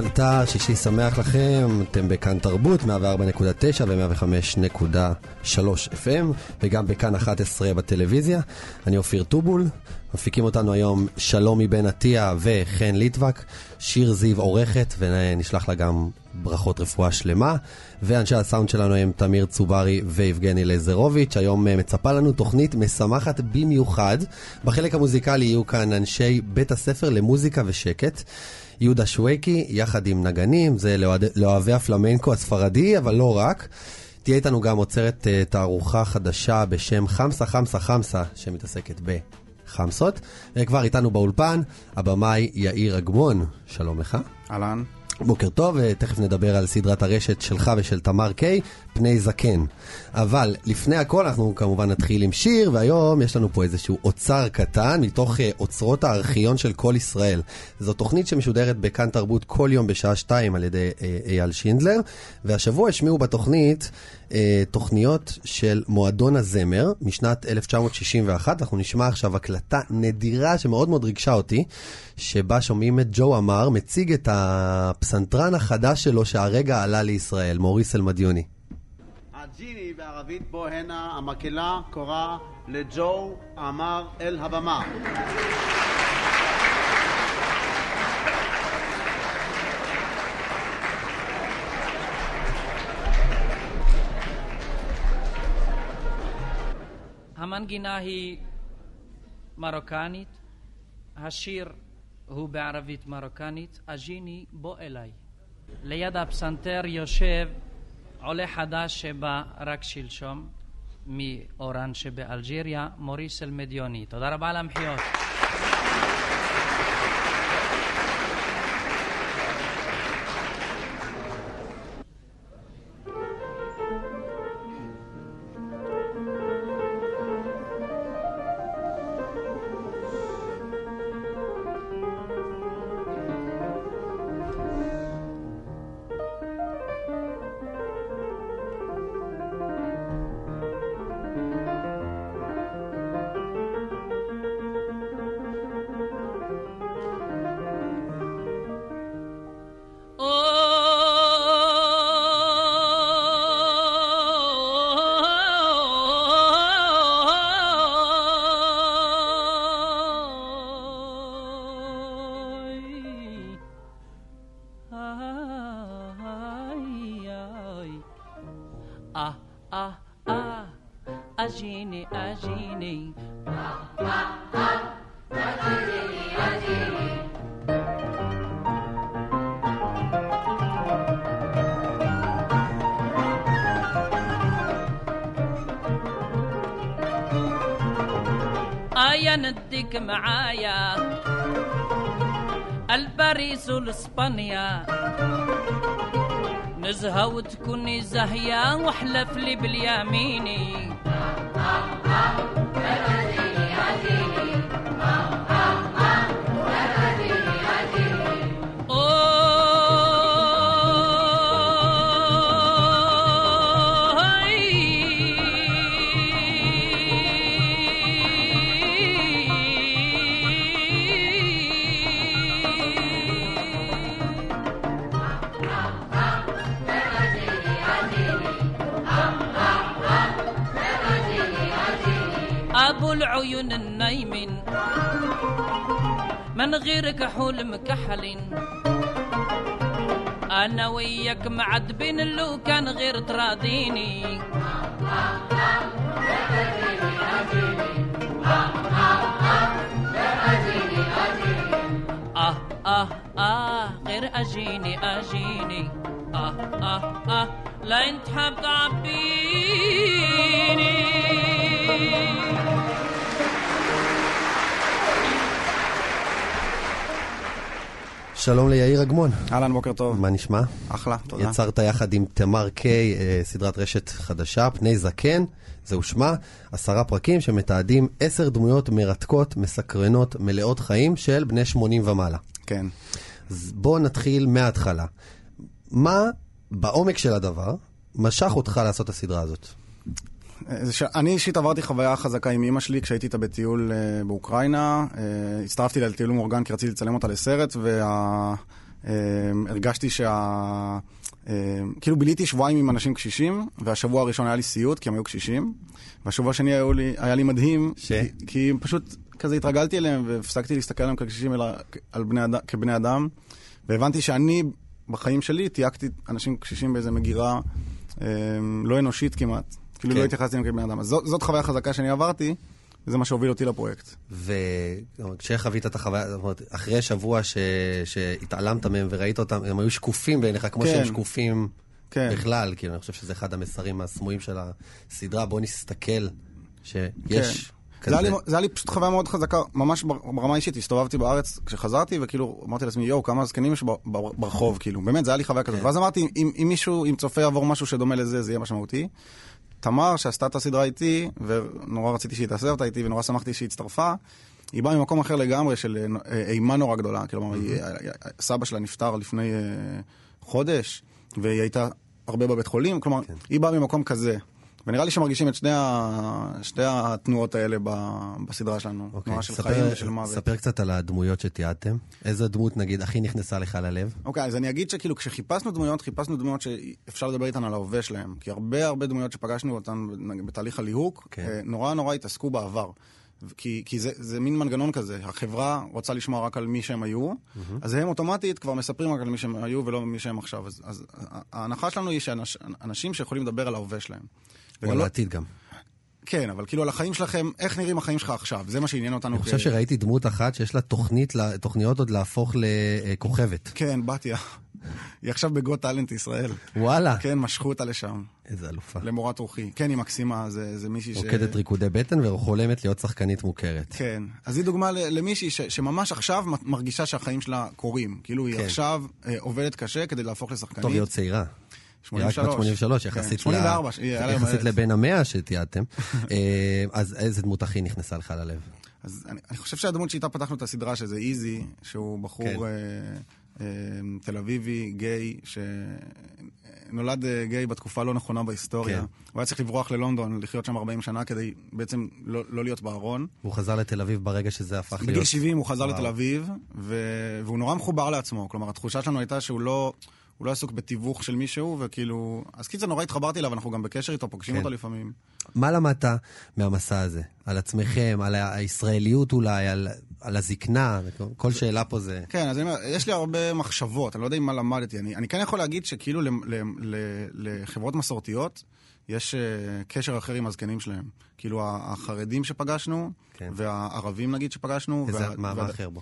גיברלטר, שישי שמח לכם, אתם בכאן תרבות, 104.9 ו-105.3 FM, וגם בכאן 11 בטלוויזיה. אני אופיר טובול, מפיקים אותנו היום שלומי בן עטיה וחן ליטבק, שיר זיו עורכת, ונשלח לה גם ברכות רפואה שלמה. ואנשי הסאונד שלנו הם תמיר צוברי ויבגני לזרוביץ'. היום מצפה לנו תוכנית משמחת במיוחד. בחלק המוזיקלי יהיו כאן אנשי בית הספר למוזיקה ושקט. יהודה שוויקי, יחד עם נגנים, זה לאוהבי הפלמנקו הספרדי, אבל לא רק. תהיה איתנו גם עוצרת uh, תערוכה חדשה בשם חמסה חמסה חמסה, שמתעסקת בחמסות. וכבר איתנו באולפן, הבמאי יאיר אגמון, שלום לך. אהלן. בוקר טוב, ותכף נדבר על סדרת הרשת שלך ושל תמר קיי, פני זקן. אבל לפני הכל אנחנו כמובן נתחיל עם שיר, והיום יש לנו פה איזשהו אוצר קטן מתוך uh, אוצרות הארכיון של כל ישראל. זו תוכנית שמשודרת בכאן תרבות כל יום בשעה שתיים על ידי uh, אייל שינדלר, והשבוע השמיעו בתוכנית uh, תוכניות של מועדון הזמר משנת 1961. אנחנו נשמע עכשיו הקלטה נדירה שמאוד מאוד ריגשה אותי, שבה שומעים את ג'ו אמר מציג את הפסנתרן החדש שלו שהרגע עלה לישראל, מוריס אלמדיוני. הג'יני בערבית בו הנה המקהלה קוראה לג'ו אמר אל הבמה. המנגינה היא מרוקנית, השיר הוא בערבית מרוקנית, אג'יני בוא אליי. ליד הפסנתר יושב עולה חדש שבא רק שלשום מאורן שבאלג'יריה, מוריס אלמדיוני. תודה רבה על המחיאות. ندك معايا. الباريس والاسبانيا نزهة وتكوني زهية وأحلف لي باليميني. حول عيون النايمين. من غيرك حول مكحلين أنا وياك معدبين لو كان غير تراضيني. آه آه آه غير أجيني أجيني. آه آه آه لا انت حاب تعبيني. שלום ליאיר אגמון, אהלן, בוקר טוב. מה נשמע? אחלה, תודה. יצרת יחד עם תמר קיי אה, סדרת רשת חדשה, פני זקן, זהו שמה, עשרה פרקים שמתעדים עשר דמויות מרתקות, מסקרנות, מלאות חיים של בני 80 ומעלה. כן. אז בואו נתחיל מההתחלה. מה בעומק של הדבר משך אותך לעשות את הסדרה הזאת? אה, ש... אני אישית עברתי חוויה חזקה עם אימא שלי כשהייתי איתה בטיול uh, באוקראינה. Uh, הצטרפתי לטיול מאורגן כי רציתי לצלם אותה לסרט, והרגשתי uh, שה... Uh, כאילו ביליתי שבועיים עם אנשים קשישים, והשבוע הראשון היה לי סיוט כי הם היו קשישים, והשבוע השני היה לי, היה לי מדהים, ש? כי, כי פשוט כזה התרגלתי אליהם והפסקתי להסתכל עליהם כקשישים אלא על בני אד... כבני אדם, והבנתי שאני בחיים שלי תייגתי אנשים קשישים באיזה מגירה uh, לא אנושית כמעט. כאילו כן. לא התייחסתי אליהם כבני אדם. אז זאת, זאת חוויה חזקה שאני עברתי, וזה מה שהוביל אותי לפרויקט. וכשחווית את החוויה, זאת אומרת, אחרי שבוע ש... שהתעלמת מהם וראית אותם, הם היו שקופים בעיניך, כמו כן. שהם שקופים כן. בכלל, כאילו, אני חושב שזה אחד המסרים הסמויים של הסדרה, בוא נסתכל שיש זה היה, לי, כזה. זה היה לי פשוט חוויה מאוד חזקה, ממש בר- ברמה האישית. הסתובבתי בארץ כשחזרתי, וכאילו אמרתי לעצמי, יואו, כמה זקנים יש ברחוב, כאילו. באמת, זה היה לי חוויה כן. כזאת. ואז אמרתי, אם, אם מישהו, אם צופה יעבור משהו שדומה לזה, זה יהיה משמעותי. תמר, שעשתה את הסדרה איתי, ונורא רציתי שהיא תעשה אותה איתי, ונורא שמחתי שהיא הצטרפה, היא באה ממקום אחר לגמרי, של אה, אימה נורא גדולה. כלומר, היא- אה, סבא שלה נפטר לפני אה, חודש, והיא הייתה הרבה בבית חולים, כלומר, כן. היא באה ממקום כזה. ונראה לי שמרגישים את שני, ה... שתי התנועות האלה ב... בסדרה שלנו. אוקיי, תנועה של ספר- חיים ושל מוות. ספר קצת על הדמויות שתיעדתם. איזה דמות, נגיד, הכי נכנסה לך ללב? אוקיי, אז אני אגיד שכאילו כשחיפשנו דמויות, חיפשנו דמויות שאפשר לדבר איתן על ההווה שלהם. כי הרבה הרבה דמויות שפגשנו אותן בתהליך הליהוק, כן. אה, נורא נורא התעסקו בעבר. כי, כי זה, זה מין מנגנון כזה, החברה רוצה לשמוע רק על מי שהם היו, אז הם אוטומטית כבר מספרים רק על מי שהם היו ולא מי שהם עכשיו. אז, אז ההנחה שלנו היא שאנשים שיכולים לדבר על ההווה שלהם. או וגם על לא- העתיד גם. כן, אבל כאילו על החיים שלכם, איך נראים החיים שלך עכשיו, זה מה שעניין אותנו. אני חושב שראיתי דמות אחת שיש לה תוכנית, תוכניות עוד להפוך לכוכבת. כן, בתיה. היא עכשיו בגו טאלנט ישראל. וואלה, כן, משכו אותה לשם, איזה אלופה. למורת רוחי. כן, היא מקסימה, זה, זה מישהי ש... רוקדת ריקודי בטן וחולמת להיות שחקנית מוכרת. כן. אז היא דוגמה למישהי ש, שממש עכשיו מרגישה שהחיים שלה קורים. כאילו, היא כן. עכשיו אה, עובדת קשה כדי להפוך לשחקנית. טוב, היא עוד צעירה. היא רק בת 83, יחסית ל- 84, היא היה לה יום יחסית. לבין המאה שתיעדתם. אה, אז איזה דמות הכי נכנסה לך ללב? אז אני, אני חושב שהדמות שאיתה פתחנו את הסדרה, שזה איזי, שהוא בחור כן. אה, אה, תל אביבי, גיי, שנולד אה, גיי בתקופה לא נכונה בהיסטוריה. כן. הוא היה צריך לברוח ללונדון, לחיות שם 40 שנה כדי בעצם לא, לא להיות בארון. הוא חזר לתל אביב ברגע שזה הפך להיות... בגיל 70 הוא חזר וואו. לתל אביב, ו... והוא נורא מחובר לעצמו. כלומר, התחושה שלנו הייתה שהוא לא... הוא לא עסוק בתיווך של מישהו, וכאילו... אז קיצר, נורא התחברתי אליו, אנחנו גם בקשר איתו, פוגשים כן. אותו לפעמים. מה למדת מהמסע הזה? על עצמכם, על הישראליות אולי, על, על הזקנה? כל שאלה פה זה... כן, אז אני אומר, יש לי הרבה מחשבות, אני לא יודע עם מה למדתי. אני, אני כן יכול להגיד שכאילו ל, ל, ל, לחברות מסורתיות, יש uh, קשר אחר עם הזקנים שלהם. כאילו, החרדים שפגשנו, כן. והערבים נגיד שפגשנו, איזה, וה- מה, מה וה- אחר בו?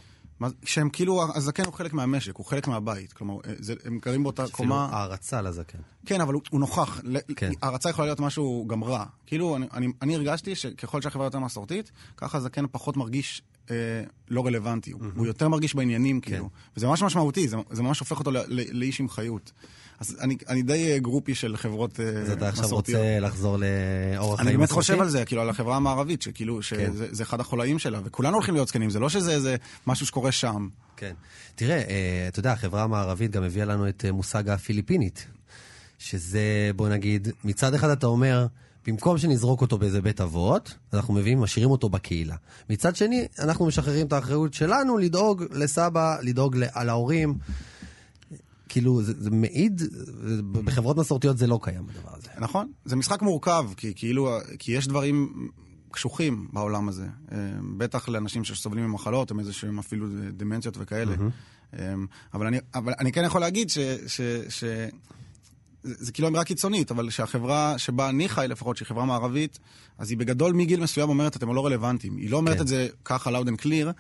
שהם כאילו, הזקן הוא חלק מהמשק, הוא חלק מהבית. כלומר, אה, זה, הם גרים באותה אפילו קומה. הערצה לזקן. כן, אבל הוא, הוא נוכח. כן. הערצה יכולה להיות משהו גם רע. כאילו, אני, אני, אני הרגשתי שככל שהחברה יותר מסורתית, ככה הזקן פחות מרגיש אה, לא רלוונטי. הוא, הוא יותר מרגיש בעניינים, כאילו. כן. וזה ממש משמעותי, זה, זה ממש הופך אותו ל, ל, לאיש עם חיות. אז אני, אני די אה, גרופי של חברות אה, אז אתה עכשיו מסורתיות. רוצה לחזור לאורח חיים אני באמת? חושב על זה, כאילו, על החברה המערבית, שכאילו, כן. שזה זה אחד החולאים שלה, וכולנו הולכים להיות זקנים, זה לא שזה איזה משהו שקורה שם. כן. תראה, אה, אתה יודע, החברה המערבית גם הביאה לנו את מושג הפיליפינית, שזה, בוא נגיד, מצד אחד אתה אומר, במקום שנזרוק אותו באיזה בית אבות, אנחנו מביאים, משאירים אותו בקהילה. מצד שני, אנחנו משחררים את האחריות שלנו לדאוג לסבא, לדאוג ל- על ההורים. כאילו, זה, זה מעיד, בחברות מסורתיות זה לא קיים הדבר הזה. נכון, זה משחק מורכב, כי כאילו, כי יש דברים קשוחים בעולם הזה. אה, בטח לאנשים שסובלים ממחלות, עם איזה שהם אפילו דמנציות וכאלה. Mm-hmm. אבל, אני, אבל אני כן יכול להגיד ש... ש, ש זה, כאילו אמירה קיצונית, אבל שהחברה שבה אני חי לפחות, שהיא חברה מערבית, אז היא בגדול מגיל מסוים אומרת, אתם לא רלוונטיים. היא לא אומרת כן. את זה ככה loud and clear,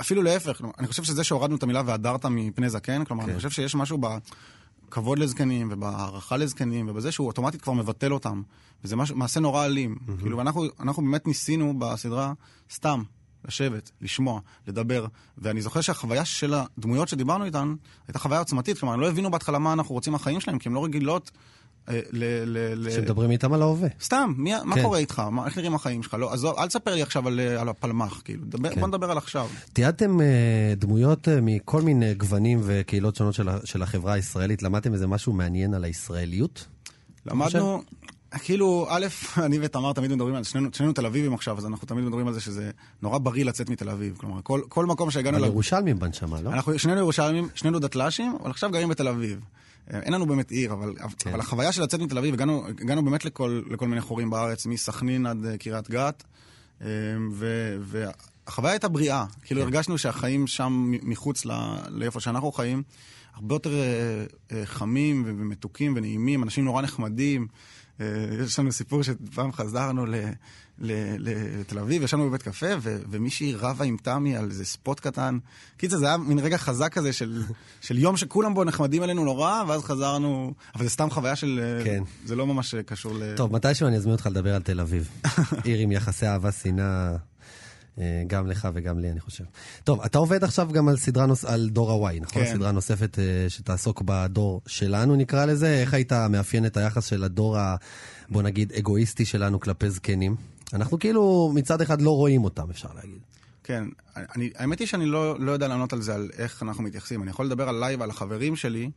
אפילו להפך. אני חושב שזה שהורדנו את המילה והדרת מפני זקן, כלומר, כן. אני חושב שיש משהו בכבוד לזקנים ובהערכה לזקנים ובזה שהוא אוטומטית כבר מבטל אותם. וזה מש, מעשה נורא אלים. Mm-hmm. כאילו, ואנחנו אנחנו באמת ניסינו בסדרה סתם לשבת, לשמוע, לדבר. ואני זוכר שהחוויה של הדמויות שדיברנו איתן הייתה חוויה עוצמתית. כלומר, הם לא הבינו בהתחלה מה אנחנו רוצים מהחיים שלהם, כי הם לא רגילות אה, ל... שמדברים איתם על ההווה. סתם, מי, כן. מה קורה איתך? מה, איך נראים החיים שלך? לא, אז אל תספר לי עכשיו על, על הפלמ"ח, כאילו. דבר, כן. בוא נדבר על עכשיו. תיעדתם אה, דמויות אה, מכל מיני גוונים וקהילות שונות של, של החברה הישראלית. למדתם איזה משהו מעניין על הישראליות? למדנו, כאילו, א', אני ותמר תמיד מדברים על, שנינו, שנינו תל אביבים עכשיו, אז אנחנו תמיד מדברים על זה שזה נורא בריא לצאת מתל אביב. כלומר, כל, כל מקום שהגענו. אבל ירושלמים בנשמה, לא? אנחנו שנינו ירושלמים, שנינו דתל"שים, אבל עכשיו גרים בתל אביב. אה, אין לנו באמת עיר, אבל, כן. אבל החוויה של לצאת מתל אביב, הגענו, הגענו באמת לכל, לכל מיני חורים בארץ, מסכנין עד אה, קריית גת, אה, ו, והחוויה הייתה בריאה. כאילו כן. הרגשנו שהחיים שם מחוץ ל, לאיפה שאנחנו חיים, הרבה יותר חמים ומתוקים ונעימים, אנשים נורא נחמדים. יש לנו סיפור שפעם חזרנו ל... לתל אביב, ישבנו בבית קפה, ו- ומישהי רבה עם תמי על איזה ספוט קטן. קיצר, זה היה מין רגע חזק כזה של, של יום שכולם בו נחמדים עלינו נורא, ואז חזרנו... אבל זה סתם חוויה של... כן. זה לא ממש קשור ל... טוב, מתישהו אני אזמין אותך לדבר על תל אביב. עיר עם יחסי אהבה-שנאה. אה, גם לך וגם לי, אני חושב. טוב, אתה עובד עכשיו גם על סדרה נוס... על דור ה-Y, נכון? כן. סדרה נוספת אה, שתעסוק בדור שלנו, נקרא לזה. איך היית מאפיין את היחס של הדור ה... בוא נגיד, אגואיסטי שלנו כלפי זקנים? אנחנו כאילו מצד אחד לא רואים אותם, אפשר להגיד. כן, אני, האמת היא שאני לא, לא יודע לענות על זה, על איך אנחנו מתייחסים. אני יכול לדבר עליי ועל החברים שלי,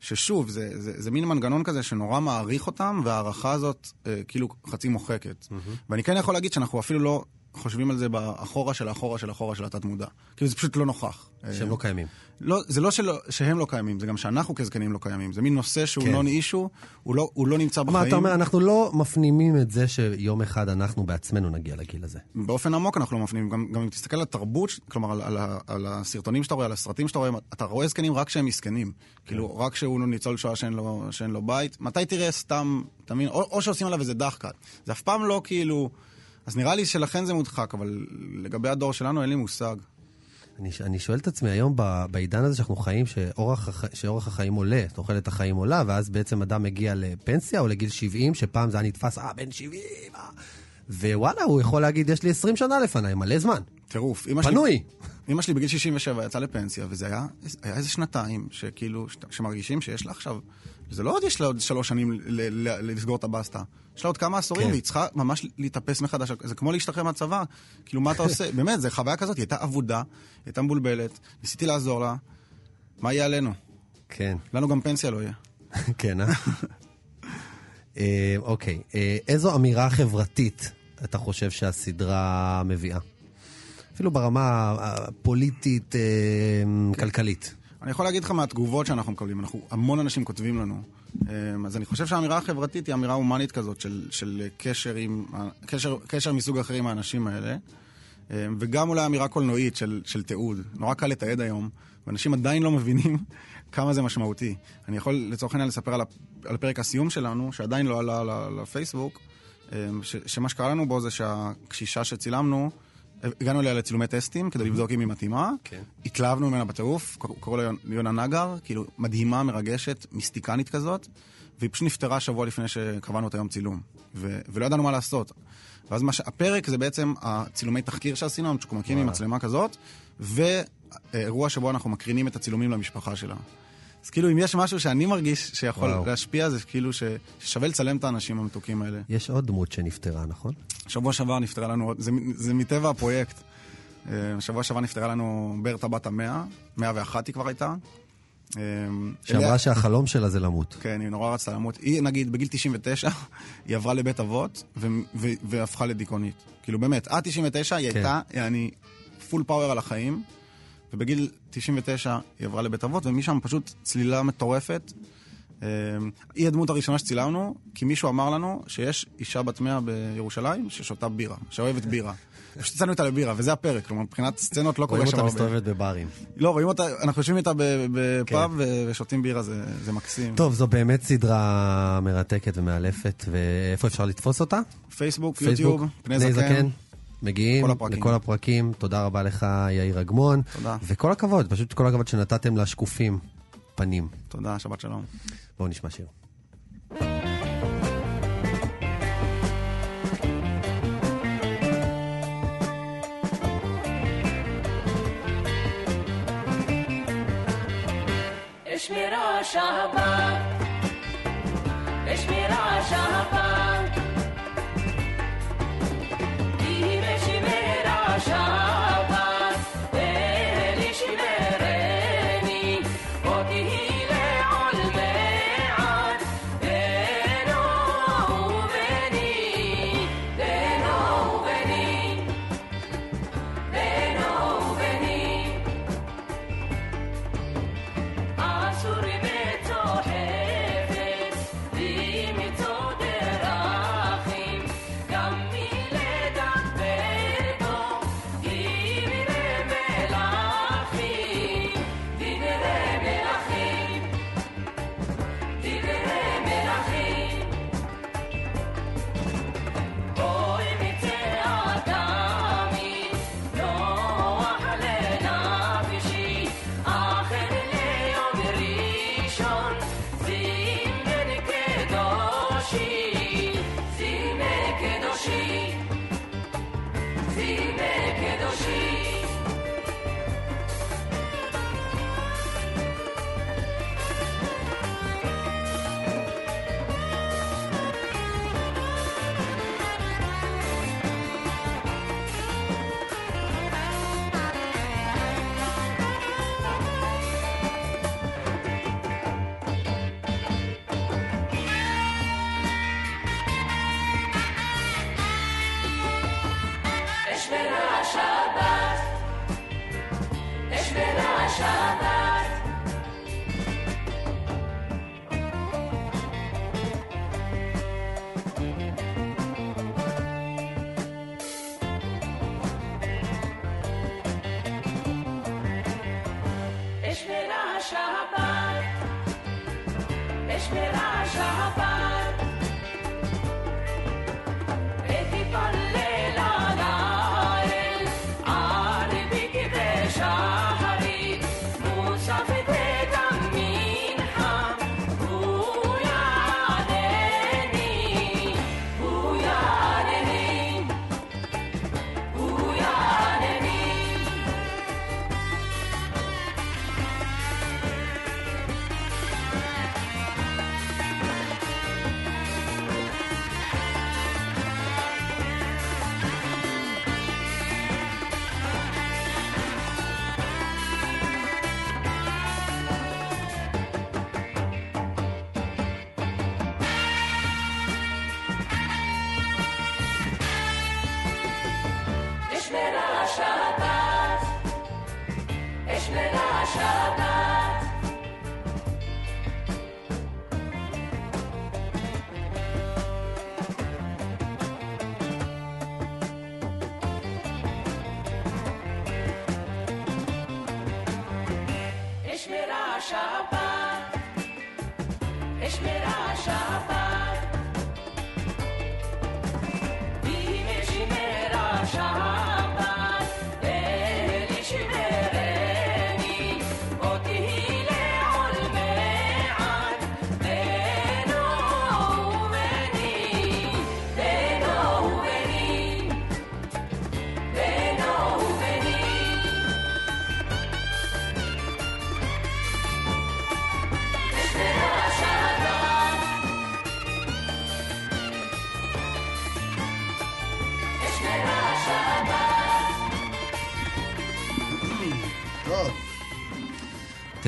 ששוב, זה, זה, זה מין מנגנון כזה שנורא מעריך אותם, וההערכה הזאת אה, כאילו חצי מוחקת. Mm-hmm. ואני כן יכול להגיד שאנחנו אפילו לא חושבים על זה באחורה של האחורה של האחורה של התת-מודע. כאילו זה פשוט לא נוכח. שהם לא קיימים. לא, זה לא שלא, שהם לא קיימים, זה גם שאנחנו כזקנים לא קיימים. זה מין נושא שהוא כן. נון אישו, הוא לא, הוא לא נמצא בחיים. מה אתה אומר, אנחנו לא מפנימים את זה שיום אחד אנחנו בעצמנו נגיע לגיל הזה. באופן עמוק אנחנו לא מפנימים. גם, גם אם תסתכל על התרבות, כלומר על, על, על הסרטונים שאתה רואה, על הסרטים שאתה רואה, אתה רואה זקנים רק כשהם מסכנים. כאילו, כן. רק כשהוא ניצול שואה שאין לו, שאין לו בית. מתי תראה סתם, אתה מבין? או, או שעושים עליו איזה דחקה. זה אף פעם לא כאילו... אז נראה לי שלכן זה מודחק, אבל לגבי הדור שלנו אין לי מושג. אני, אני שואל את עצמי היום בעידן הזה שאנחנו חיים, שאורח, שאורח החיים עולה, תוחלת החיים עולה, ואז בעצם אדם מגיע לפנסיה או לגיל 70, שפעם זה היה נתפס, אה, בן 70, אה. ווואלה, הוא יכול להגיד, יש לי 20 שנה לפניי, מלא זמן. טירוף. פנוי. אמא שלי בגיל 67 יצאה לפנסיה, וזה היה, היה איזה שנתיים, שכאילו, שמרגישים שיש לה עכשיו זה לא עוד יש לה עוד שלוש שנים לסגור את הבסטה. יש לה עוד כמה עשורים, כן. והיא צריכה ממש להתאפס מחדש. זה כמו להשתחרר מהצבא. כאילו, מה אתה עושה? באמת, זו חוויה כזאת, היא הייתה אבודה, היא הייתה מבולבלת, ניסיתי לעזור לה. מה יהיה עלינו? כן. לנו גם פנסיה לא יהיה. כן, אה? אה? אוקיי. אה, איזו אמירה חברתית אתה חושב שהסדרה מביאה? אפילו ברמה הפוליטית, אה, כלכלית. אני יכול להגיד לך מהתגובות שאנחנו מקבלים, אנחנו, המון אנשים כותבים לנו. אמ, אז אני חושב שהאמירה החברתית היא אמירה הומנית כזאת של, של קשר, עם, קשר, קשר מסוג אחר עם האנשים האלה. אמ, וגם אולי אמירה קולנועית של, של תיעוד. נורא קל לתעד היום, ואנשים עדיין לא מבינים כמה זה משמעותי. אני יכול לצורך העניין לספר על, על פרק הסיום שלנו, שעדיין לא עלה לפייסבוק, ש, שמה שקרה לנו בו זה שהקשישה שצילמנו, הגענו אליה לצילומי טסטים כדי לבדוק אם היא מתאימה. כן. התלהבנו ממנה בטירוף, קראו לה יונה נגר, כאילו מדהימה, מרגשת, מיסטיקנית כזאת, והיא פשוט נפטרה שבוע לפני שקבענו את היום צילום. ו- ולא ידענו מה לעשות. ואז מה ש... הפרק זה בעצם הצילומי תחקיר שעשינו, אנחנו מקרינים עם מצלמה כזאת, ואירוע שבו אנחנו מקרינים את הצילומים למשפחה שלה. אז כאילו, אם יש משהו שאני מרגיש שיכול וואו. להשפיע, זה כאילו ששווה לצלם את האנשים המתוקים האלה. יש עוד דמות שנפטרה, נכון? שבוע שעבר נפטרה לנו עוד, זה, זה מטבע הפרויקט. אה, שבוע שעבר נפטרה לנו ברטה בת המאה, מאה ואחת היא כבר הייתה. אה, שאמרה אליה... שהחלום שלה זה למות. כן, היא נורא רצתה למות. היא, נגיד, בגיל 99, היא עברה לבית אבות ו- ו- והפכה לדיכאונית. כאילו, באמת, עד 99 היא כן. הייתה, אני פול פאוור על החיים. ובגיל 99 היא עברה לבית אבות, ומשם פשוט צלילה מטורפת. אה, היא הדמות הראשונה שצילמנו, כי מישהו אמר לנו שיש אישה בת מאה בירושלים ששותה בירה, שאוהבת בירה. פשוט יצאנו איתה לבירה, וזה הפרק, כלומר, מבחינת סצנות לא קורה רואים שם אותה הרבה. מסתובבת בברים. לא, רואים אותה, אנחנו יושבים איתה בפאב כן. ו- ושותים בירה, זה מקסים. טוב, זו באמת סדרה מרתקת ומאלפת, ואיפה אפשר לתפוס אותה? פייסבוק, פייסבוק, יוטיוב, פני זקן. מגיעים כל הפרקים. לכל הפרקים. תודה רבה לך, יאיר אגמון. תודה. וכל הכבוד, פשוט כל הכבוד שנתתם לשקופים פנים. תודה, שבת שלום. בואו נשמע שיר. اشمرا شهبان اشمرا شهبان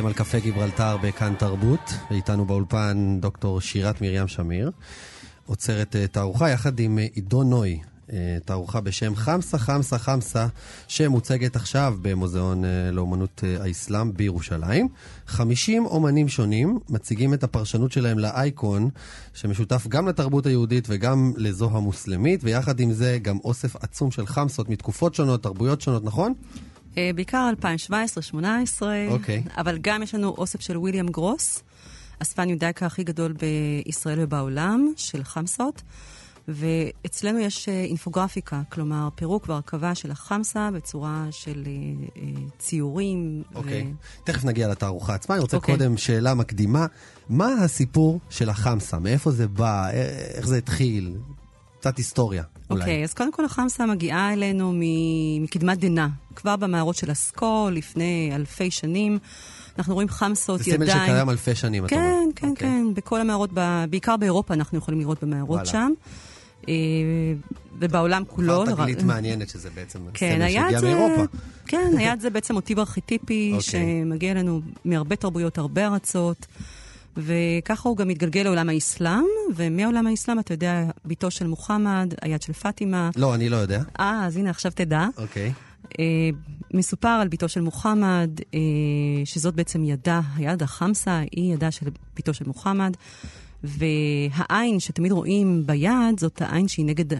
אתם על קפה גיברלטר בכאן תרבות, ואיתנו באולפן דוקטור שירת מרים שמיר, עוצרת אה, תערוכה יחד עם אה, עידו נוי. אה, תערוכה בשם חמסה חמסה חמסה, שמוצגת עכשיו במוזיאון לאומנות האסלאם בירושלים. 50 אומנים שונים מציגים את הפרשנות שלהם לאייקון, שמשותף גם לתרבות היהודית וגם לזו המוסלמית, ויחד עם זה גם אוסף עצום של חמסות מתקופות שונות, תרבויות שונות, נכון? אה, בעיקר 2017-2018, אוקיי. אבל גם יש לנו אוסף של ויליאם גרוס, אספן יודאיקה הכי גדול בישראל ובעולם, של חמסות. ואצלנו יש אה, אינפוגרפיקה, כלומר פירוק והרכבה של החמסה בצורה של אה, אה, ציורים. אוקיי. תכף נגיע לתערוכה עצמה. אני רוצה אוקיי. קודם שאלה מקדימה. מה הסיפור של החמסה? מאיפה זה בא? א- איך זה התחיל? קצת היסטוריה, אולי. אוקיי, אז קודם כל החמסה מגיעה אלינו מקדמת דנא. כבר במערות של אסקול, לפני אלפי שנים. אנחנו רואים חמסות, זה ידיים. סמל שקיים אלפי שנים, אתה אומר. כן, כן, אוקיי. כן, בכל המערות, ב- בעיקר באירופה אנחנו יכולים לראות במערות וואלה. שם. אה, ובעולם כולו. כבר תגלית מעניינת שזה בעצם כן, סמל שהגיע זה... מאירופה. כן, היעד זה בעצם מוטיב ארכיטיפי אוקיי. שמגיע אלינו מהרבה תרבויות, הרבה ארצות, וככה הוא גם מתגלגל לעולם האסלאם, ומעולם האסלאם, אתה יודע, בתו של מוחמד, היד של פאטימה. לא, אני לא יודע. אה, אז הנה, עכשיו תדע. אוקיי. אה, מסופר על בתו של מוחמד, אה, שזאת בעצם ידה, היד החמסה, היא ידה של בתו של מוחמד. והעין שתמיד רואים ביד, זאת העין שהיא נגד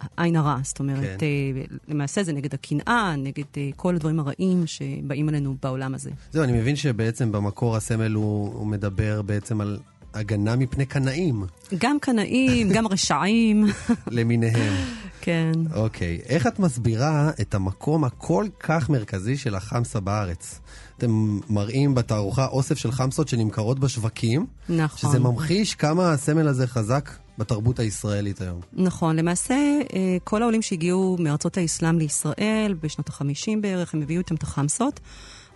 העין הרע. זאת אומרת, כן. כן. למעשה זה נגד הקנאה, נגד אה, כל הדברים הרעים שבאים עלינו בעולם הזה. זהו, אני מבין שבעצם במקור הסמל הוא, הוא מדבר בעצם על הגנה מפני קנאים גם קנאים, גם רשעים, למיניהם. כן. אוקיי, איך את מסבירה את המקום הכל כך מרכזי של החמסה בארץ? אתם מראים בתערוכה אוסף של חמסות שנמכרות בשווקים, נכון. שזה ממחיש כמה הסמל הזה חזק בתרבות הישראלית היום. נכון, למעשה אה, כל העולים שהגיעו מארצות האסלאם לישראל בשנות ה-50 בערך, הם הביאו איתם את החמסות,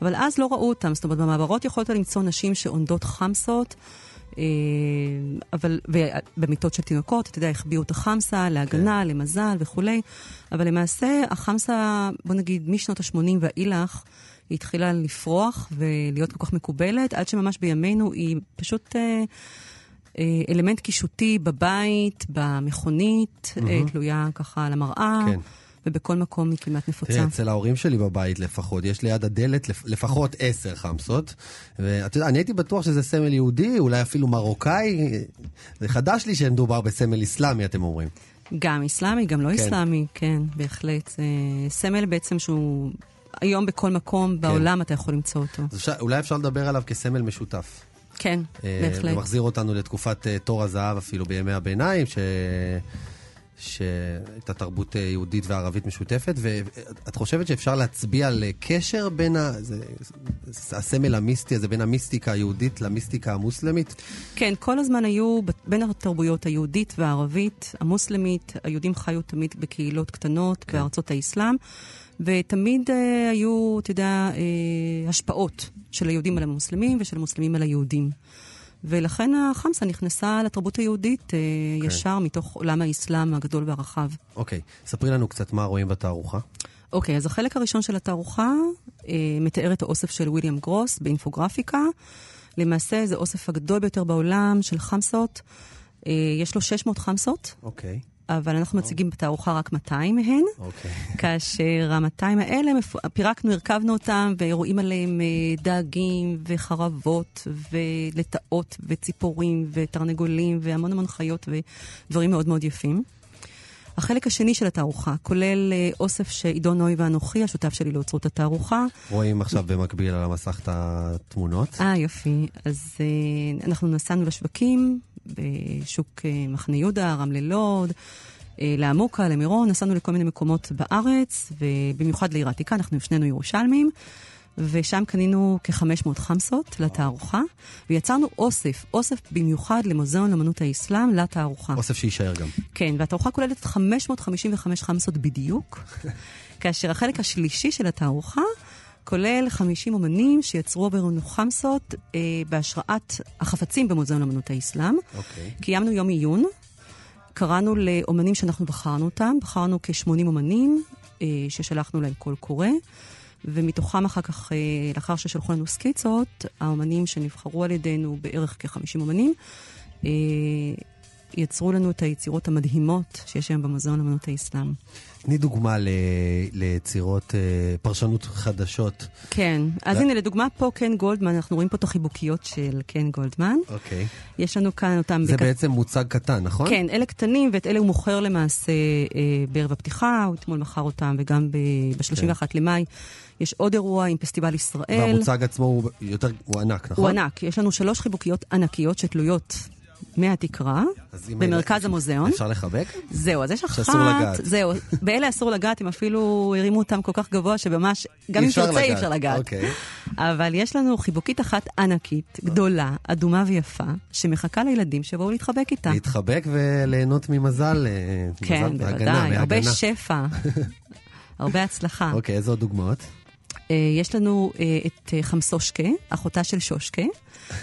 אבל אז לא ראו אותם, זאת אומרת במעברות יכולת למצוא נשים שעונדות חמסות, אבל, ובמיטות של תינוקות, אתה יודע, החביאו את החמסה להגנה, למזל וכולי, אבל למעשה החמסה, בוא נגיד, משנות ה-80 ואילך, היא התחילה לפרוח ולהיות כל כך מקובלת, עד שממש בימינו היא פשוט... אה, אה, אלמנט קישוטי בבית, במכונית, אה, תלויה ככה על המראה, כן. ובכל מקום היא כמעט נפוצה. תראה, אצל ההורים שלי בבית לפחות, יש ליד הדלת לפ- לפחות עשר חמסות. ואתה יודע, אני הייתי בטוח שזה סמל יהודי, אולי אפילו מרוקאי. זה חדש לי שמדובר בסמל אסלאמי, אתם אומרים. גם אסלאמי, גם לא כן. אסלאמי, כן, בהחלט. זה סמל בעצם שהוא היום בכל מקום בעולם אתה יכול למצוא אותו. אז אפשר, אולי אפשר לדבר עליו כסמל משותף. כן, אה, בהחלט. ומחזיר אותנו לתקופת אה, תור הזהב אפילו בימי הביניים, ש... שהייתה תרבות אה, יהודית וערבית משותפת, ואת חושבת שאפשר להצביע על אה, קשר בין ה... זה... הסמל המיסטי הזה, בין המיסטיקה היהודית למיסטיקה המוסלמית? כן, כל הזמן היו בין התרבויות היהודית והערבית, המוסלמית, היהודים חיו תמיד בקהילות קטנות כן. בארצות האסלאם, ותמיד אה, היו, אתה יודע, אה, השפעות של היהודים על המוסלמים ושל המוסלמים על היהודים. ולכן החמסה נכנסה לתרבות היהודית אה, כן. ישר מתוך עולם האסלאם הגדול והרחב. אוקיי, ספרי לנו קצת מה רואים בתערוכה. אוקיי, אז החלק הראשון של התערוכה אה, מתאר את האוסף של ויליאם גרוס באינפוגרפיקה. למעשה זה האוסף הגדול ביותר בעולם של חמסות. אה, יש לו 600 חמסות, אוקיי, אבל אנחנו מציגים בתערוכה רק 200 מהן. אוקיי. כאשר ה-200 האלה, פירקנו, הרכבנו אותם, ורואים עליהם אה, דגים וחרבות ולטאות וציפורים ותרנגולים והמון המון חיות ודברים מאוד מאוד יפים. החלק השני של התערוכה כולל אה, אוסף שעידו נוי ואנוכי, השותף שלי לאוצרות התערוכה. רואים עכשיו במקביל על המסך את התמונות. אה, יופי. אז אה, אנחנו נסענו לשווקים, בשוק אה, מחנה יהודה, רמלה לוד, לעמוקה, למירון, נסענו לכל מיני מקומות בארץ, ובמיוחד לעיר העתיקה, אנחנו שנינו ירושלמים. ושם קנינו כ-500 חמסות לתערוכה, ויצרנו אוסף, אוסף במיוחד למוזיאון לאמנות האסלאם לתערוכה. אוסף שיישאר גם. כן, והתערוכה כוללת 555 חמסות בדיוק, כאשר החלק השלישי של התערוכה כולל 50 אומנים שיצרו עבורנו חמסות אה, בהשראת החפצים במוזיאון לאמנות האסלאם. אוקיי. קיימנו יום עיון, קראנו לאומנים שאנחנו בחרנו אותם, בחרנו כ-80 אומנים אה, ששלחנו להם קול קורא, ומתוכם אחר כך, אה, לאחר ששלחו לנו סקיצות, האומנים שנבחרו על ידינו, בערך כ-50 אומנים, אה, יצרו לנו את היצירות המדהימות שיש היום במוזיאון אמנות האסלאם. תני דוגמה ל... ליצירות, אה, פרשנות חדשות. כן, אז הנה, לדוגמה פה קן גולדמן, אנחנו רואים פה את החיבוקיות של קן גולדמן. אוקיי. יש לנו כאן אותם... זה בק- בעצם מוצג קטן, נכון? כן, אלה קטנים, ואת אלה הוא מוכר למעשה אה, בערב הפתיחה, הוא אתמול מכר אותם, וגם ב-31 למאי יש עוד אירוע עם פסטיבל ישראל. והמוצג עצמו הוא יותר, הוא ענק, נכון? הוא ענק, יש לנו שלוש חיבוקיות ענקיות שתלויות מהתקרה, במרכז המוזיאון. אפשר לחבק? זהו, אז יש אחת, שאסור לגעת. זהו, באלה אסור לגעת, הם אפילו הרימו אותם כל כך גבוה, שממש, גם אם תרצה אי. אפשר לגעת. אוקיי. אבל יש לנו חיבוקית אחת ענקית, גדולה, אדומה ויפה, שמחכה לילדים שיבואו להתחבק איתה. להתחבק וליהנות ממזל. אה, כן, בוודאי, הרבה. שפע, הרבה הצלחה. אוקיי, איזה עוד דוגמאות? אה, יש לנו אה, את חמסושקה, אחותה של שושקה.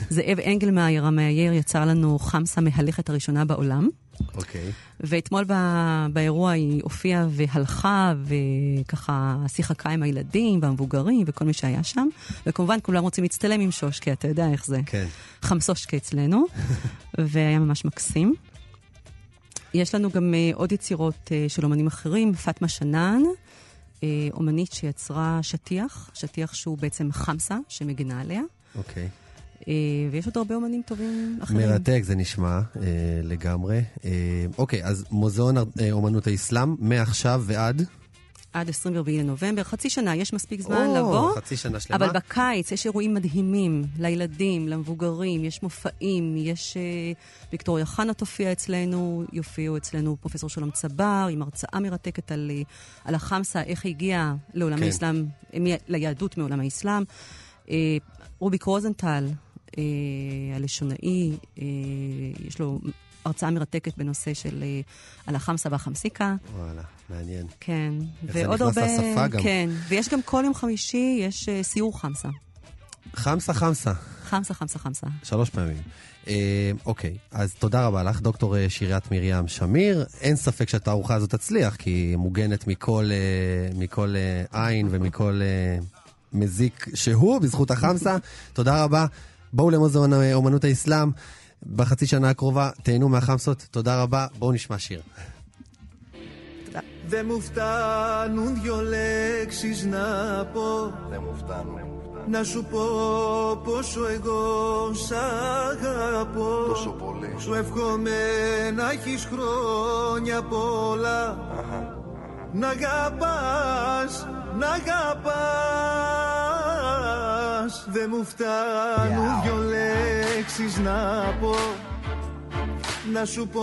זאב אנגלמאייר המאייר יצר לנו חמסה מהלכת הראשונה בעולם. אוקיי. ואתמול ב- באירוע היא הופיעה והלכה, וככה שיחקה עם הילדים והמבוגרים וכל מי שהיה שם. וכמובן, כולם רוצים להצטלם עם שושקה, אתה יודע איך זה. כן. חמסושקה אצלנו, והיה ממש מקסים. יש לנו גם uh, עוד יצירות uh, של אומנים אחרים, פאטמה שנאן, uh, אומנית שיצרה שטיח, שטיח שהוא בעצם חמסה שמגינה עליה, אוקיי. uh, ויש עוד הרבה אומנים טובים אחרים. מרתק זה נשמע אה, לגמרי. אה, אוקיי, אז מוזיאון אה, אומנות האסלאם, מעכשיו ועד? עד 24 לנובמבר, חצי שנה, יש מספיק זמן או, לבוא. חצי שנה שלמה. אבל בקיץ יש אירועים מדהימים לילדים, למבוגרים, יש מופעים, יש... אה, ויקטוריה חנה תופיע אצלנו, יופיעו אצלנו פרופסור שלום צבר, עם הרצאה מרתקת על, אה, על החמסה, איך היא הגיעה לעולם כן. האסלאם, אה, ליהדות מעולם האסלאם. אה, רוביק רוזנטל, אה, הלשונאי, אה, יש לו הרצאה מרתקת בנושא של אה, על החמסה והחמסיקה. וואלה, מעניין. כן. איך זה נכנס הרבה... לשפה גם. כן, ויש גם כל יום חמישי, יש אה, סיור חמסה. חמסה חמסה, חמסה, חמסה, חמסה. שלוש פעמים. אה, אוקיי, אז תודה רבה לך, דוקטור אה, שיריית מרים שמיר. אין ספק שהתערוכה הזאת תצליח, כי היא מוגנת מכל, אה, מכל עין ומכל מזיק שהוא, בזכות החמסה. תודה רבה. בואו למוזיאון אה, אומנות האסלאם. בחצי שנה הקרובה תהנו מהחמסות. תודה רבה. בואו נשמע שיר. Δεν μου φτάνουν δυο λέξεις να πω Δεν μου φτάνουν. Να σου πω πόσο εγώ σ' αγαπώ Τόσο πολύ. Σου εύχομαι να έχεις χρόνια πολλά Να αγαπάς, να αγαπάς δεν μου φτάνουν δυο λέξεις να πω. Να σου πω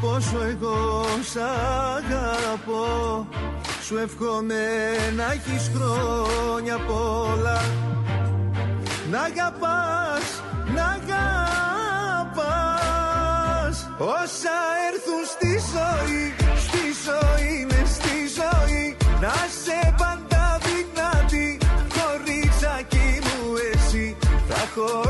πόσο εγώ σ' αγαπώ. Σου εύχομαι να έχεις χρόνια πολλά. Να αγαπάς, να αγαπάς. Όσα έρθουν στη ζωή, στη ζωή μες στη ζωή. Να Θα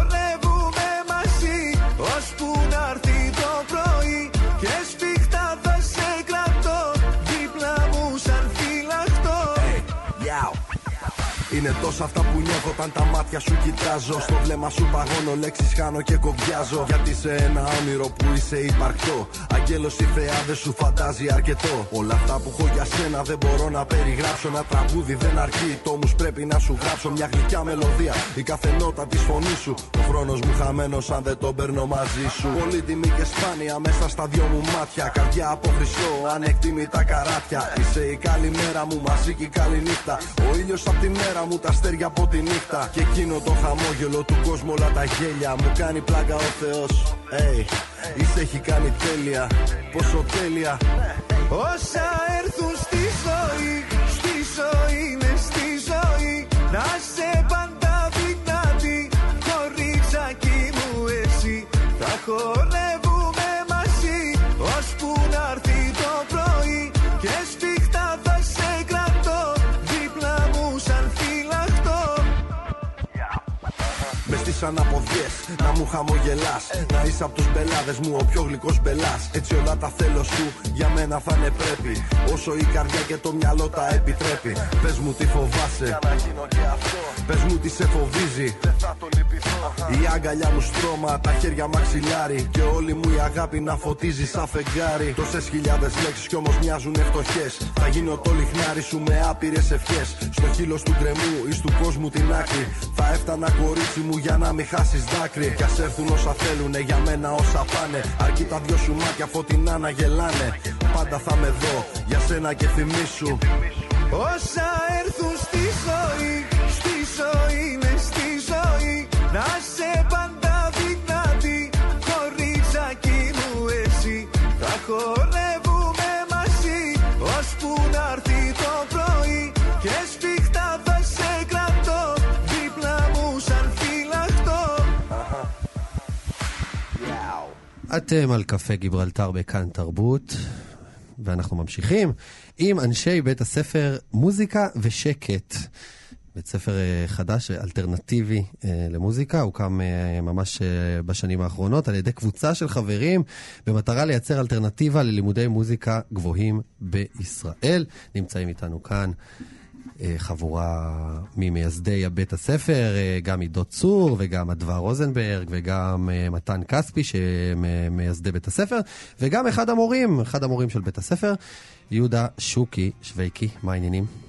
Είναι τόσα αυτά που νιώθω όταν τα μάτια σου κοιτάζω. Στο βλέμμα σου παγώνω, λέξεις χάνω και κοβιάζω. Γιατί σε ένα όνειρο που είσαι υπαρκτό. Αγγέλος η θεά δεν σου φαντάζει αρκετό. Όλα αυτά που έχω για σένα δεν μπορώ να περιγράψω. Ένα τραγούδι δεν αρκεί, το όμως πρέπει να σου γράψω. Μια γλυκιά μελωδία, η κάθε νότα της φωνής σου. Ο χρόνος μου χαμένος αν δεν τον παίρνω μαζί σου. Πολύτιμη και σπάνια μέσα στα δυο μου μάτια. Καρδιά από χρυσό, ανεκτήμητα καράτια. Είσαι η καλημέρα μου μαζί και η καλή νύχτα. Ο ήλιος από τη μέρα μου, τα αστέρια από τη νύχτα. Και εκείνο το χαμόγελο του κόσμου, όλα τα γέλια. Μου κάνει πλάκα ο Θεός. Hey, είσαι έχει κάνει τέλεια. Πόσο τέλεια. Όσα σαν φυλαχτό Με στη σαν αποδιές. Να μου χαμογελάς Να είσαι από τους μπελάδες μου ο πιο γλυκός μπελάς Έτσι όλα τα θέλω σου για μένα θα είναι πρέπει. Όσο η καρδιά και το μυαλό τα επιτρέπει. Πες μου τι φοβάσαι. Για να γίνω και αυτό Πες μου τι σε φοβίζει. Δεν θα το λυπηθώ. Η αγκαλιά μου στρώμα, τα χέρια μαξιλάρι Και όλη μου η αγάπη να φωτίζει σαν φεγγάρι. Τόσες χιλιάδες λέξεις κι όμως μοιάζουν φτωχές Θα γίνω το λιχνάρι σου με άπειρες ευχές. Στο χείλος του γκρεμού ή του κόσμου την άκρη. Θα έφτανα κορίτσι μου για να μην χάσεις δάκρυ. Κι ας έρθουν όσα θέλουνε για μένα όσα πάνε. Αρκεί τα δυο σου μάτια φωτεινά να γελάνε. Πάντα θα με δω για σένα και θυμίσου Όσα έρθουν στη ζωή, στη ζωή με στη ζωή Να σε πάντα δυνατή, κορίτσακι μου εσύ Θα χορεύουμε μαζί, ώσπου να έρθει το πρωί Και σφιχτά θα σε κρατώ, δίπλα μου σαν φυλαχτό אתם על קפה גיברלטר בכאן תרבות, ואנחנו ממשיכים עם אנשי בית הספר מוזיקה ושקט. בית ספר אה, חדש, אלטרנטיבי אה, למוזיקה, הוקם אה, ממש בשנים האחרונות על ידי קבוצה של חברים במטרה לייצר אלטרנטיבה ללימודי מוזיקה גבוהים בישראל. נמצאים איתנו כאן חבורה ממייסדי בית הספר, גם עידו צור וגם אדווה רוזנברג וגם מתן כספי שמייסדי בית הספר, וגם אחד המורים, אחד המורים של בית הספר, יהודה שוקי שוויקי, מה העניינים?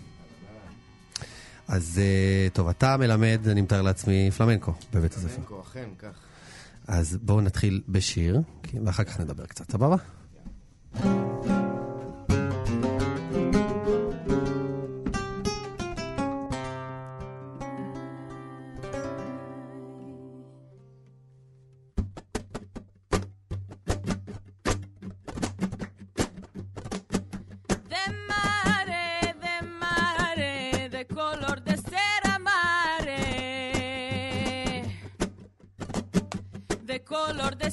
אז אה, טוב, אתה מלמד, אני מתאר לעצמי, פלמנקו בבית הספר. פלמנקו, אכן, כך. אז בואו נתחיל בשיר, כי- ואחר כך נדבר קצת, סבבה? De color de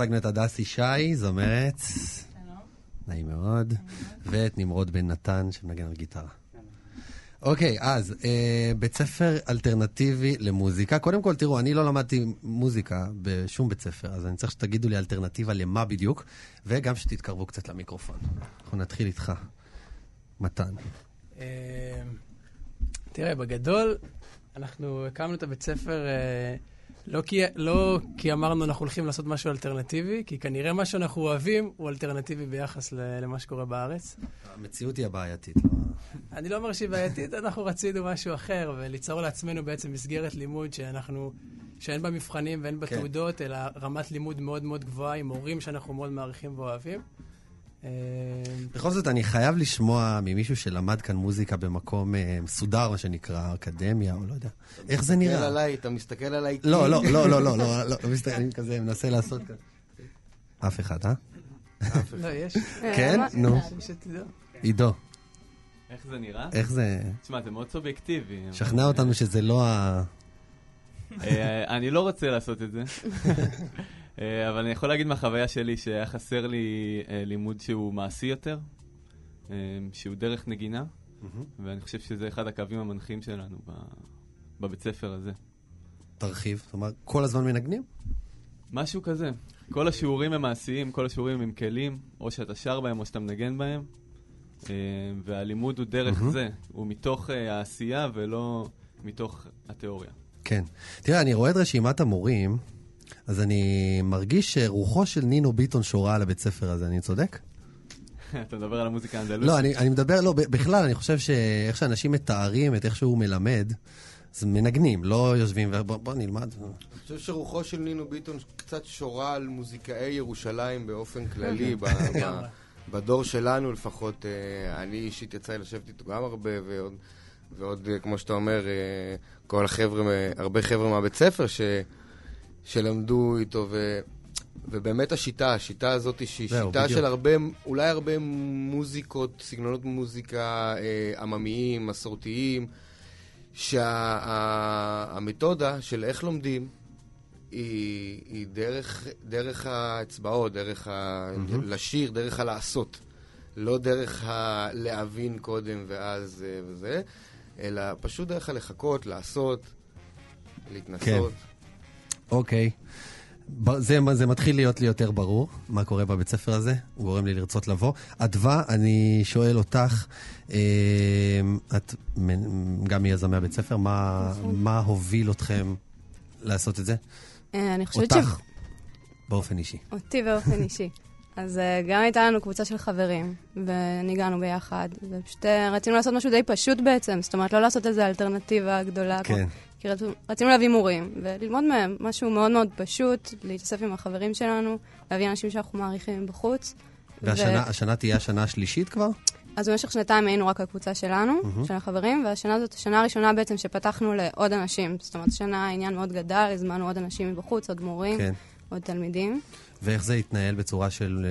הצגנו את הדס ישי, זמרת. נעים מאוד. ואת נמרוד בן נתן, שמנגן על גיטרה. אוקיי, אז אה, בית ספר אלטרנטיבי למוזיקה. קודם כל, תראו, אני לא למדתי מוזיקה בשום בית ספר, אז אני צריך שתגידו לי אלטרנטיבה למה בדיוק, וגם שתתקרבו קצת למיקרופון. אנחנו נתחיל איתך. מתן. אה, תראה, בגדול, אנחנו הקמנו את הבית ספר אה, לא כי, לא כי אמרנו אנחנו הולכים לעשות משהו אלטרנטיבי, כי כנראה מה שאנחנו אוהבים הוא אלטרנטיבי ביחס למה שקורה בארץ. המציאות היא הבעייתית. לא? אני לא אומר שהיא בעייתית, אנחנו רצינו משהו אחר, וליצור לעצמנו בעצם מסגרת לימוד שאנחנו, שאין בה מבחנים ואין בה כן. תעודות, אלא רמת לימוד מאוד מאוד גבוהה, עם מורים שאנחנו מאוד מעריכים ואוהבים. אה, בכל זאת, אני חייב לשמוע ממישהו שלמד כאן מוזיקה במקום אה, מסודר, מה שנקרא, אקדמיה, או לא יודע. איך זה מסתכל נראה? עליי, אתה מסתכל עליי לא, לא, לא, לא, לא, לא, לא, לא מסתכל, אני כזה מנסה לעשות כאן. אף אחד, אה? לא, יש. כן? נו. שתדע. עידו, איך זה נראה? איך זה... תשמע, זה מאוד סובייקטיבי. שכנע אותנו שזה לא ה... אה, אני לא רוצה לעשות את זה. אה, אבל אני יכול להגיד מהחוויה שלי שהיה חסר לי אה, לימוד שהוא מעשי יותר, אה, שהוא דרך נגינה, ואני חושב שזה אחד הקווים המנחים שלנו בבית ספר הזה. תרחיב, זאת אומרת, כל הזמן מנגנים? משהו כזה. כל השיעורים הם מעשיים, כל השיעורים הם כלים, או שאתה שר בהם או שאתה מנגן בהם, והלימוד הוא דרך. זה, הוא מתוך העשייה ולא מתוך התיאוריה. כן. תראה, אני רואה את רשימת המורים, אז אני מרגיש שרוחו של נינו ביטון שורה על הבית ספר הזה, אני צודק? אתה מדבר על המוזיקה האנדלוסית? לא, אני, אני מדבר, לא, ב- בכלל, אני חושב שאיך שאנשים מתארים את איך שהוא מלמד, אז מנגנים, לא יושבים ובוא בוא נלמד. אני חושב שרוחו של נינו ביטון קצת שורה על מוזיקאי ירושלים באופן כללי, ב- ב- לגמרי. בדור שלנו לפחות. אה, אני אישית יצא לי לשבת איתו גם הרבה, ועוד, ועוד אה, כמו שאתה אומר, אה, כל החבר'ה, הרבה חבר'ה מהבית ספר ש, שלמדו איתו, ו, ובאמת השיטה, השיטה הזאת שהיא זהו, שיטה בדיוק. של הרבה, אולי הרבה מוזיקות, סגנונות מוזיקה אה, עממיים, מסורתיים, שהמתודה של איך לומדים היא, היא דרך, דרך האצבעות, דרך ה... מהמם. לשיר, דרך הלעשות. לא דרך הלהבין קודם ואז אה, וזה, אלא פשוט דרך הלחכות, לעשות, להתנסות. אוקיי. זה, זה מתחיל להיות לי יותר ברור, מה קורה בבית ספר הזה, הוא גורם לי לרצות לבוא. אדווה, אני שואל אותך, אה, את גם מיזמי הבית ספר, מה, מה הוביל אתכם לעשות את זה? אה, אני חושבת ש... אותך, באופן אישי. אותי באופן אישי. אז אה, גם הייתה לנו קבוצה של חברים, וניגענו ביחד, ופשוט אה, רצינו לעשות משהו די פשוט בעצם, זאת אומרת, לא לעשות איזו אלטרנטיבה גדולה. כן. כי רצינו להביא מורים, וללמוד מהם משהו מאוד מאוד פשוט, להתאסף עם החברים שלנו, להביא אנשים שאנחנו מעריכים מבחוץ. והשנה ו- השנה תהיה השנה השלישית כבר? אז במשך שנתיים היינו רק הקבוצה שלנו, מהמם. של החברים, והשנה זאת השנה הראשונה בעצם שפתחנו לעוד אנשים. זאת אומרת, השנה העניין מאוד גדל, הזמנו עוד אנשים מבחוץ, עוד מורים, כן. עוד תלמידים. ואיך זה יתנהל בצורה של...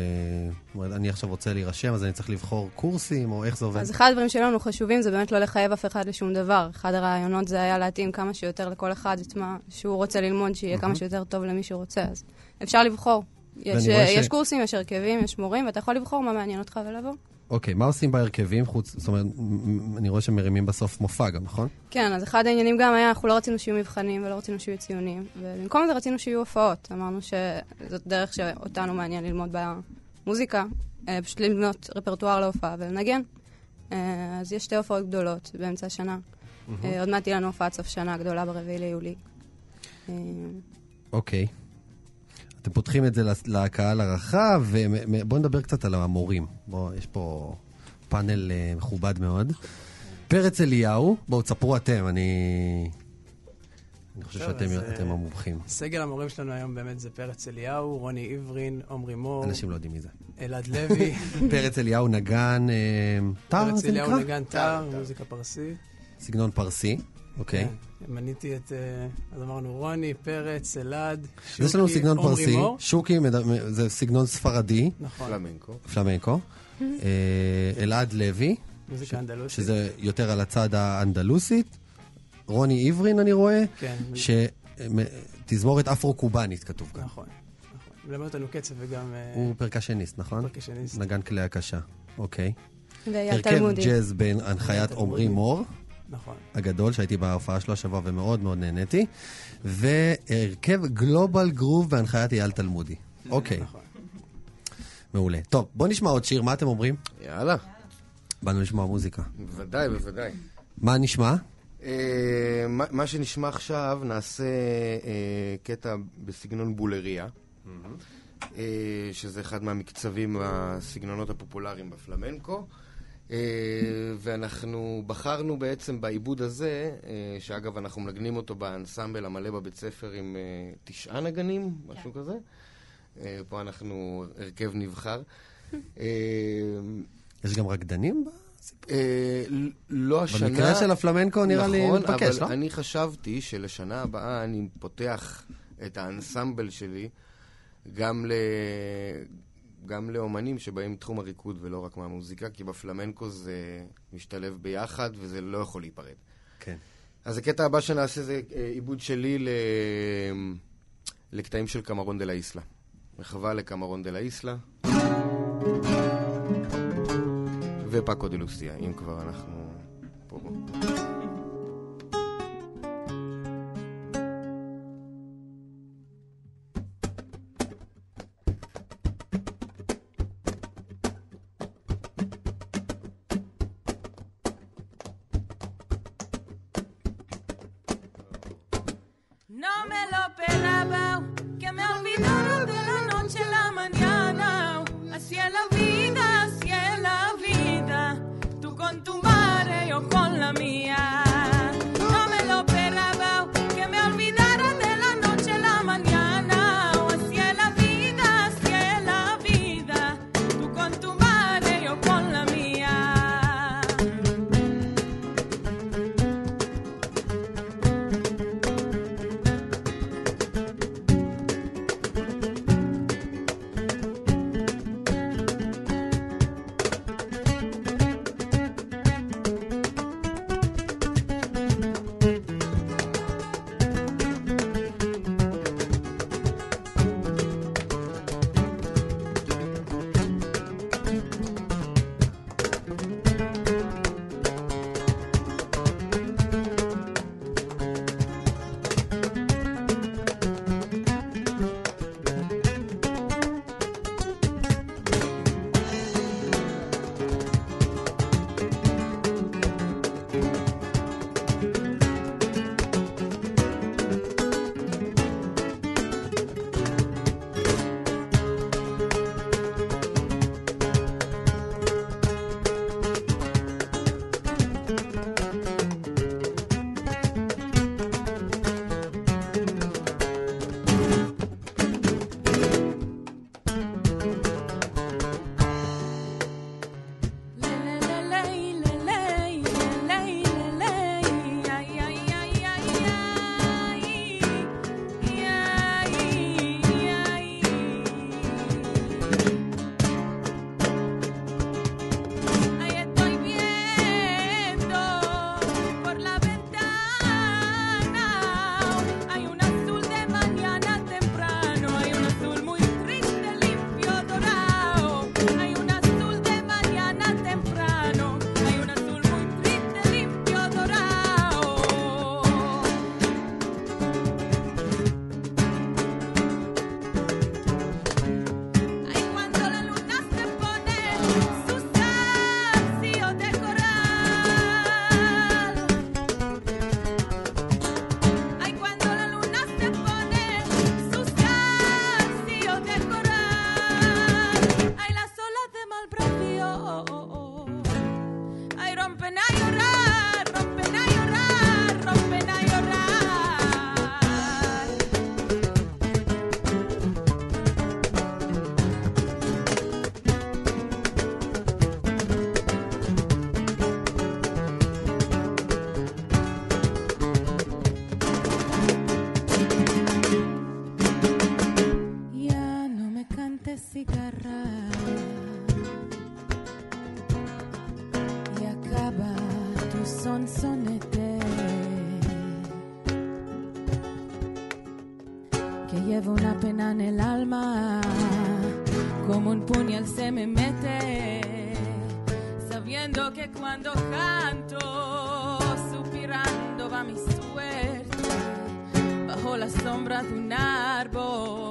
אה, אני עכשיו רוצה להירשם, אז אני צריך לבחור קורסים, או איך זה עובד? אז אחד הדברים שלנו חשובים זה באמת לא לחייב אף אחד לשום דבר. אחד הרעיונות זה היה להתאים כמה שיותר לכל אחד את מה שהוא רוצה ללמוד, שיהיה כמה שיותר טוב למי שרוצה. אז אפשר לבחור. יש, ואני רואה ש- יש קורסים, יש הרכבים, יש מורים, ואתה יכול לבחור מה מעניין אותך ולבוא. אוקיי, מה עושים בהרכבים חוץ... זאת אומרת, אני רואה שמרימים בסוף מופע גם, נכון? כן, אז אחד העניינים גם היה, אנחנו לא רצינו שיהיו מבחנים ולא רצינו שיהיו ציונים, ובמקום זה רצינו שיהיו הופעות. אמרנו שזאת דרך שאותנו מעניין ללמוד במוזיקה, אה, פשוט לבנות רפרטואר להופעה ולנגן. אה, אז יש שתי הופעות גדולות באמצע השנה. אה, עוד מעט תהיה לנו הופעת סוף שנה גדולה ברביעי ליולי. אוקיי. אתם פותחים את זה לקהל הרחב, ובואו נדבר קצת על המורים. בואו, יש פה פאנל אה, מכובד מאוד. פרץ אליהו, בואו תספרו אתם, אני... אני חושב טוב, שאתם אה, אתם המומחים. סגל המורים שלנו היום באמת זה פרץ אליהו, רוני עברין, עמרי מור, אנשים לא יודעים מי זה. אלעד לוי. פרץ אליהו נגן אה, פרץ זה אליהו נקרא? נגן טר, מוזיקה פרסית. סגנון פרסי, אוקיי. מניתי את, אה, אז אמרנו רוני, פרץ, אלעד, אז יש לנו שוקי, סגנון פרסי, מור. שוקי מד- זה סגנון ספרדי, נכון, פלמנקו. פלמנקו. אה, אלעד לוי, מוזיקה אנדלוסית. שזה יותר על הצד האנדלוסית. רוני עברין, אני רואה, כן, שתזמורת אפרו-קובאנית כתוב כאן. נכון. נכון. מלמד אותנו קצב וגם... אה, הוא פרקשניסט, נכון? פרקשניסט. נגן כלי הקשה, אוקיי. ואייל הרכב תלמודי. ג'אז בהנחיית עמרי מור. נכון. הגדול, שהייתי בהופעה שלו השבוע ומאוד מאוד נהניתי. והרכב גלובל גרוב בהנחיית אייל תלמודי. אוקיי. נכון. מעולה. טוב, בוא נשמע עוד שיר, מה אתם אומרים? יאללה. באנו לשמוע מוזיקה. בוודאי, בוודאי. מה נשמע? אה, מה- מה שנשמע עכשיו, נעשה אה, קטע בסגנון בולריה, אה, שזה אחד מהמקצבים, הסגנונות הפופולריים בפלמנקו. אה, ואנחנו בחרנו בעצם בעיבוד הזה, אה, שאגב אנחנו מנגנים אותו באנסמבל המלא בבית ספר עם אה, תשעה נגנים, משהו כזה. פה אנחנו הרכב נבחר. יש גם רקדנים? ל- לא השנה... במקרה של הפלמנקו נראה לי נכון, מתבקש, אבל לא? אני חשבתי שלשנה הבאה אני פותח את האנסמבל שלי גם, ל... גם לאומנים שבאים מתחום הריקוד ולא רק מהמוזיקה, כי בפלמנקו זה משתלב ביחד וזה לא יכול להיפרד. כן. אז הקטע הבא שנעשה זה אה, עיבוד שלי ל... לקטעים של קמרון דה לה איסלה. מחווה לקמרון דה לה איסלה. ופאקו דה לוסיה, אם כבר אנחנו פה. Sabiendo que cuando canto, suspirando va mi suerte, bajo la sombra de un árbol,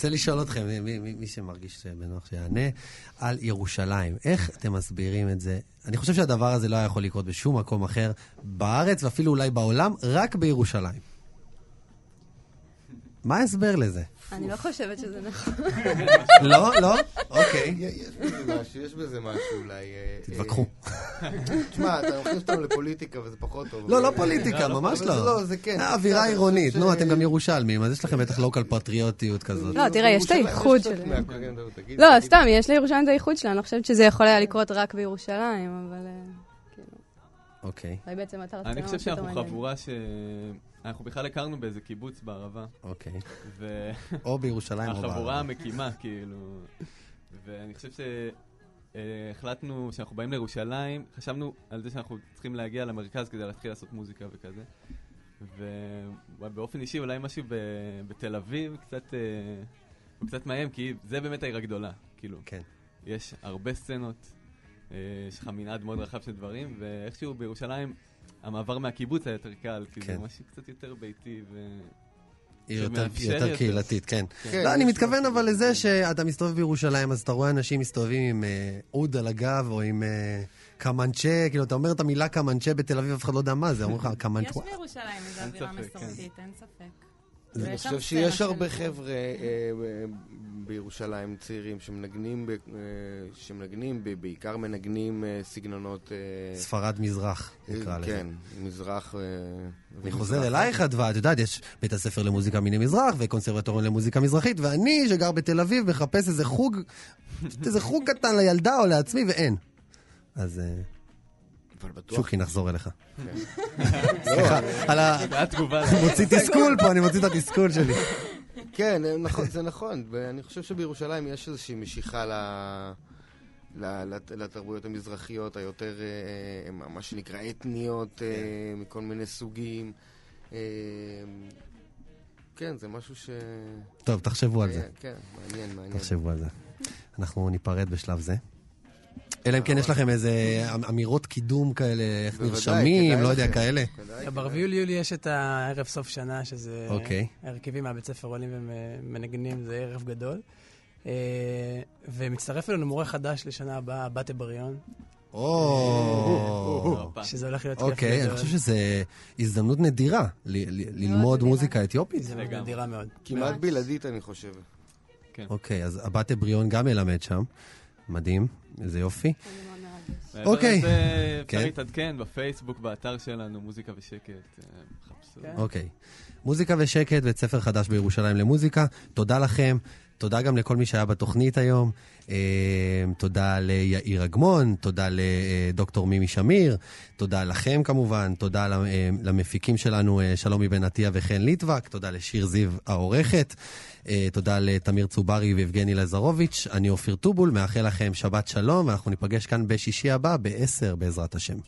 רוצה לשאול אתכם, מי, מי, מי- מי שמרגיש בנוח שיענה, על ירושלים. איך אתם מסבירים את זה? אני חושב שהדבר הזה לא היה יכול לקרות בשום מקום אחר בארץ, ואפילו אולי בעולם, רק בירושלים. מה ההסבר לזה? אני לא חושבת שזה נכון. לא? לא? אוקיי. יש בזה משהו, יש בזה משהו אולי... אה, תתווכחו. אה, תשמע, אתה מכניס אותנו לפוליטיקה וזה פחות טוב. לא, לא פוליטיקה, ממש אבל זה לא. לא, זה כן. אווירה בסדר, עירונית. נו, אתם גם ירושלמים, אז יש לכם בטח לוקל פטריוטיות כזאת. לא, תראה, יש את כן, תגיד, לא. סתם, יש לירושלים את הייחוד שלה, אני לא חושבת שזה יכול היה לקרות רק בירושלים, אבל... אה, אוקיי. אולי בעצם אתה רצית אני חושב שאנחנו. חבורה ש... אנחנו בכלל הכרנו באיזה קיבוץ בערבה. אוקיי. או בירושלים או בערבה. החבורה המקימה, כאילו. ואני חושב שהחלטנו שאנחנו באים לירושלים, חשבנו על זה שאנחנו צריכים להגיע למרכז כדי להתחיל לעשות מוזיקה וכזה. ובאופן אישי אולי משהו ב... בתל אביב קצת, אה, הוא קצת מאיים, כי זה באמת העיר הגדולה, כאילו. כן. יש הרבה סצנות, אה, יש לך מנעד מאוד רחב של דברים, ואיכשהו בירושלים המעבר מהקיבוץ היה יותר קל, כי כן. זה משהו קצת יותר ביתי ו... היא יותר, יותר קהילתית, כן. כן. לא, אני מתכוון אבל לזה שאתה מסתובב בירושלים, אז אתה רואה אנשים מסתובבים עם אה, אוד על הגב, או עם אה, קמנצ'ה, כאילו, אתה אומר את המילה קמנצ'ה בתל אביב, אף אחד לא יודע מה זה, אומרים לך קמנצ'ה. יש בירושלים איזו אווירה כן. מסורתית, אין ספק. אני ויש שם חושב שיש של- הרבה חבר'ה אה, אה, בירושלים צעירים שמנגנים, ב- אה, שמנגנים, ב- בעיקר מנגנים אה, סגנונות... אה, ספרד מזרח, נקרא לזה. כן, מזרח. אה, אני. חוזר אלייך, אדווה, את יודעת, יש בית הספר למוזיקה מיני מזרח וקונסרבטוריון למוזיקה מזרחית, ואני, שגר בתל אביב, מחפש איזה חוג, איזה חוג קטן לילדה או לעצמי, ואין. אז אה, אבל בטוח. שוקי, נחזור אליך. כן. סליחה, על ה... אני מוציא תסכול פה, אני מוציא את התסכול שלי. כן, אה, נכון, זה נכון. ואני חושב שבירושלים יש איזושהי משיכה ל... ל- לת- לתרבויות המזרחיות היותר, אה, מה- מה שנקרא אתניות, אה, מכל מיני סוגים. אה, כן, זה משהו ש... טוב, תחשבו על זה. אה, כן, מעניין, מעניין. תחשבו על זה. אנחנו ניפרד בשלב זה. אלא אם כן יש לכם איזה אמ- אמירות קידום כאלה, איך נרשמים, לא יודע. כאלה. ב-4 ליולי יש את הערב סוף שנה, שזה... אוקיי. הרכבים מהבית ספר עולים ומנגנים, זה ערב גדול. אה, ומצטרף אלינו מורה חדש לשנה הבאה, בתה בריון. או, שזה הולך להיות כיף אוקיי, אני. חושב שזו הזדמנות נדירה ללמוד מוזיקה אתיופית. זה. נדירה מאוד. כמעט בלעדית, אני חושב. אוקיי, אז הבתה בריון גם ילמד שם. מדהים, איזה יופי. אוקיי. כן. אפשר להתעדכן בפייסבוק, באתר שלנו, מוזיקה ושקט. אה. כן. אוקיי. מוזיקה ושקט, בית ספר חדש בירושלים למוזיקה. תודה לכם. תודה גם לכל מי שהיה בתוכנית היום. אה, תודה ליאיר אגמון, תודה לדוקטור מימי שמיר, תודה לכם כמובן, תודה אה, למפיקים שלנו, אה, שלומי בן עטיה וחן ליטבק, תודה לשיר זיו העורכת, אה, תודה לתמיר צוברי ויבגני לזרוביץ', אני אופיר טובול, מאחל לכם שבת שלום, ואנחנו ניפגש כאן בשישי הבא ב-10 בעזרת השם.